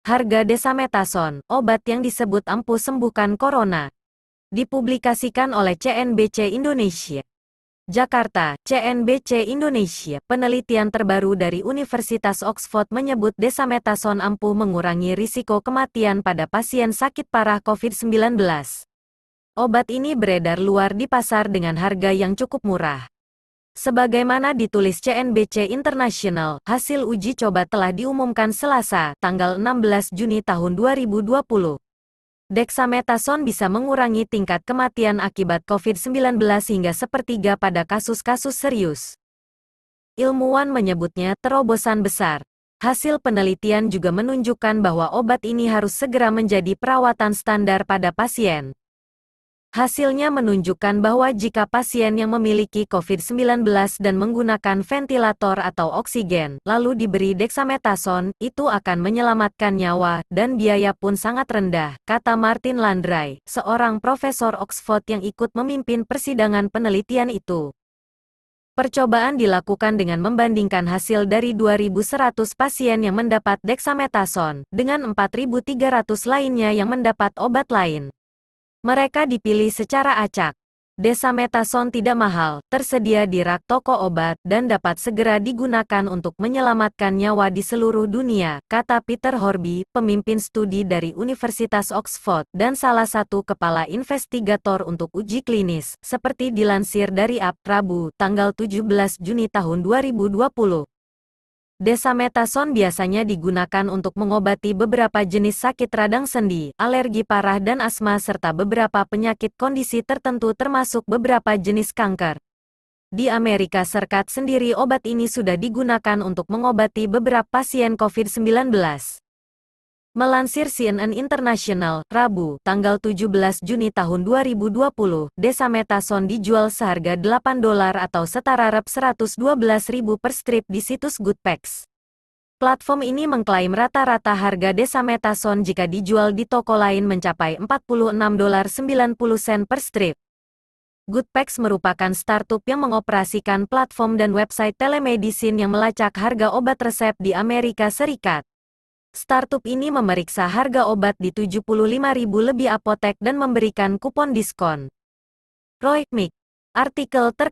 Harga desamethasone, obat yang disebut ampuh sembuhkan corona. Dipublikasikan oleh CNBC Indonesia. Jakarta, CNBC Indonesia, penelitian terbaru dari Universitas Oxford menyebut desamethasone ampuh mengurangi risiko kematian pada pasien sakit parah COVID-19. Obat ini beredar luar di pasar dengan harga yang cukup murah. Sebagaimana ditulis CNBC International, hasil uji coba telah diumumkan Selasa, tanggal 16 Juni tahun 2020. Dexamethasone bisa mengurangi tingkat kematian akibat COVID-19 hingga sepertiga pada kasus-kasus serius. Ilmuwan menyebutnya terobosan besar. Hasil penelitian juga menunjukkan bahwa obat ini harus segera menjadi perawatan standar pada pasien. Hasilnya menunjukkan bahwa jika pasien yang memiliki COVID-19 dan menggunakan ventilator atau oksigen, lalu diberi dexamethasone, itu akan menyelamatkan nyawa, dan biaya pun sangat rendah, kata Martin Landry, seorang profesor Oxford yang ikut memimpin persidangan penelitian itu. Percobaan dilakukan dengan membandingkan hasil dari 2.100 pasien yang mendapat dexamethasone, dengan 4.300 lainnya yang mendapat obat lain. Mereka dipilih secara acak. Desamethasone tidak mahal, tersedia di rak toko obat, dan dapat segera digunakan untuk menyelamatkan nyawa di seluruh dunia, kata Peter Horby, pemimpin studi dari Universitas Oxford, dan salah satu kepala investigator untuk uji klinis, seperti dilansir dari AP Rabu, tanggal 17 Juni tahun 2020. Desamethasone biasanya digunakan untuk mengobati beberapa jenis sakit radang sendi, alergi parah dan asma serta beberapa penyakit kondisi tertentu termasuk beberapa jenis kanker. Di Amerika Serikat sendiri obat ini sudah digunakan untuk mengobati beberapa pasien COVID-19. Melansir CNN International, Rabu, tanggal 17 Juni tahun 2020, desamethasone dijual seharga 8 dolar atau setara rep 112 ribu per strip di situs Goodpacks. Platform ini mengklaim rata-rata harga desamethasone jika dijual di toko lain mencapai 46 dolar 90 sen per strip. Goodpacks merupakan startup yang mengoperasikan platform dan website telemedicine yang melacak harga obat resep di Amerika Serikat. Startup ini memeriksa harga obat di 75.000 lebih apotek dan memberikan kupon diskon. Roy Mick, artikel ter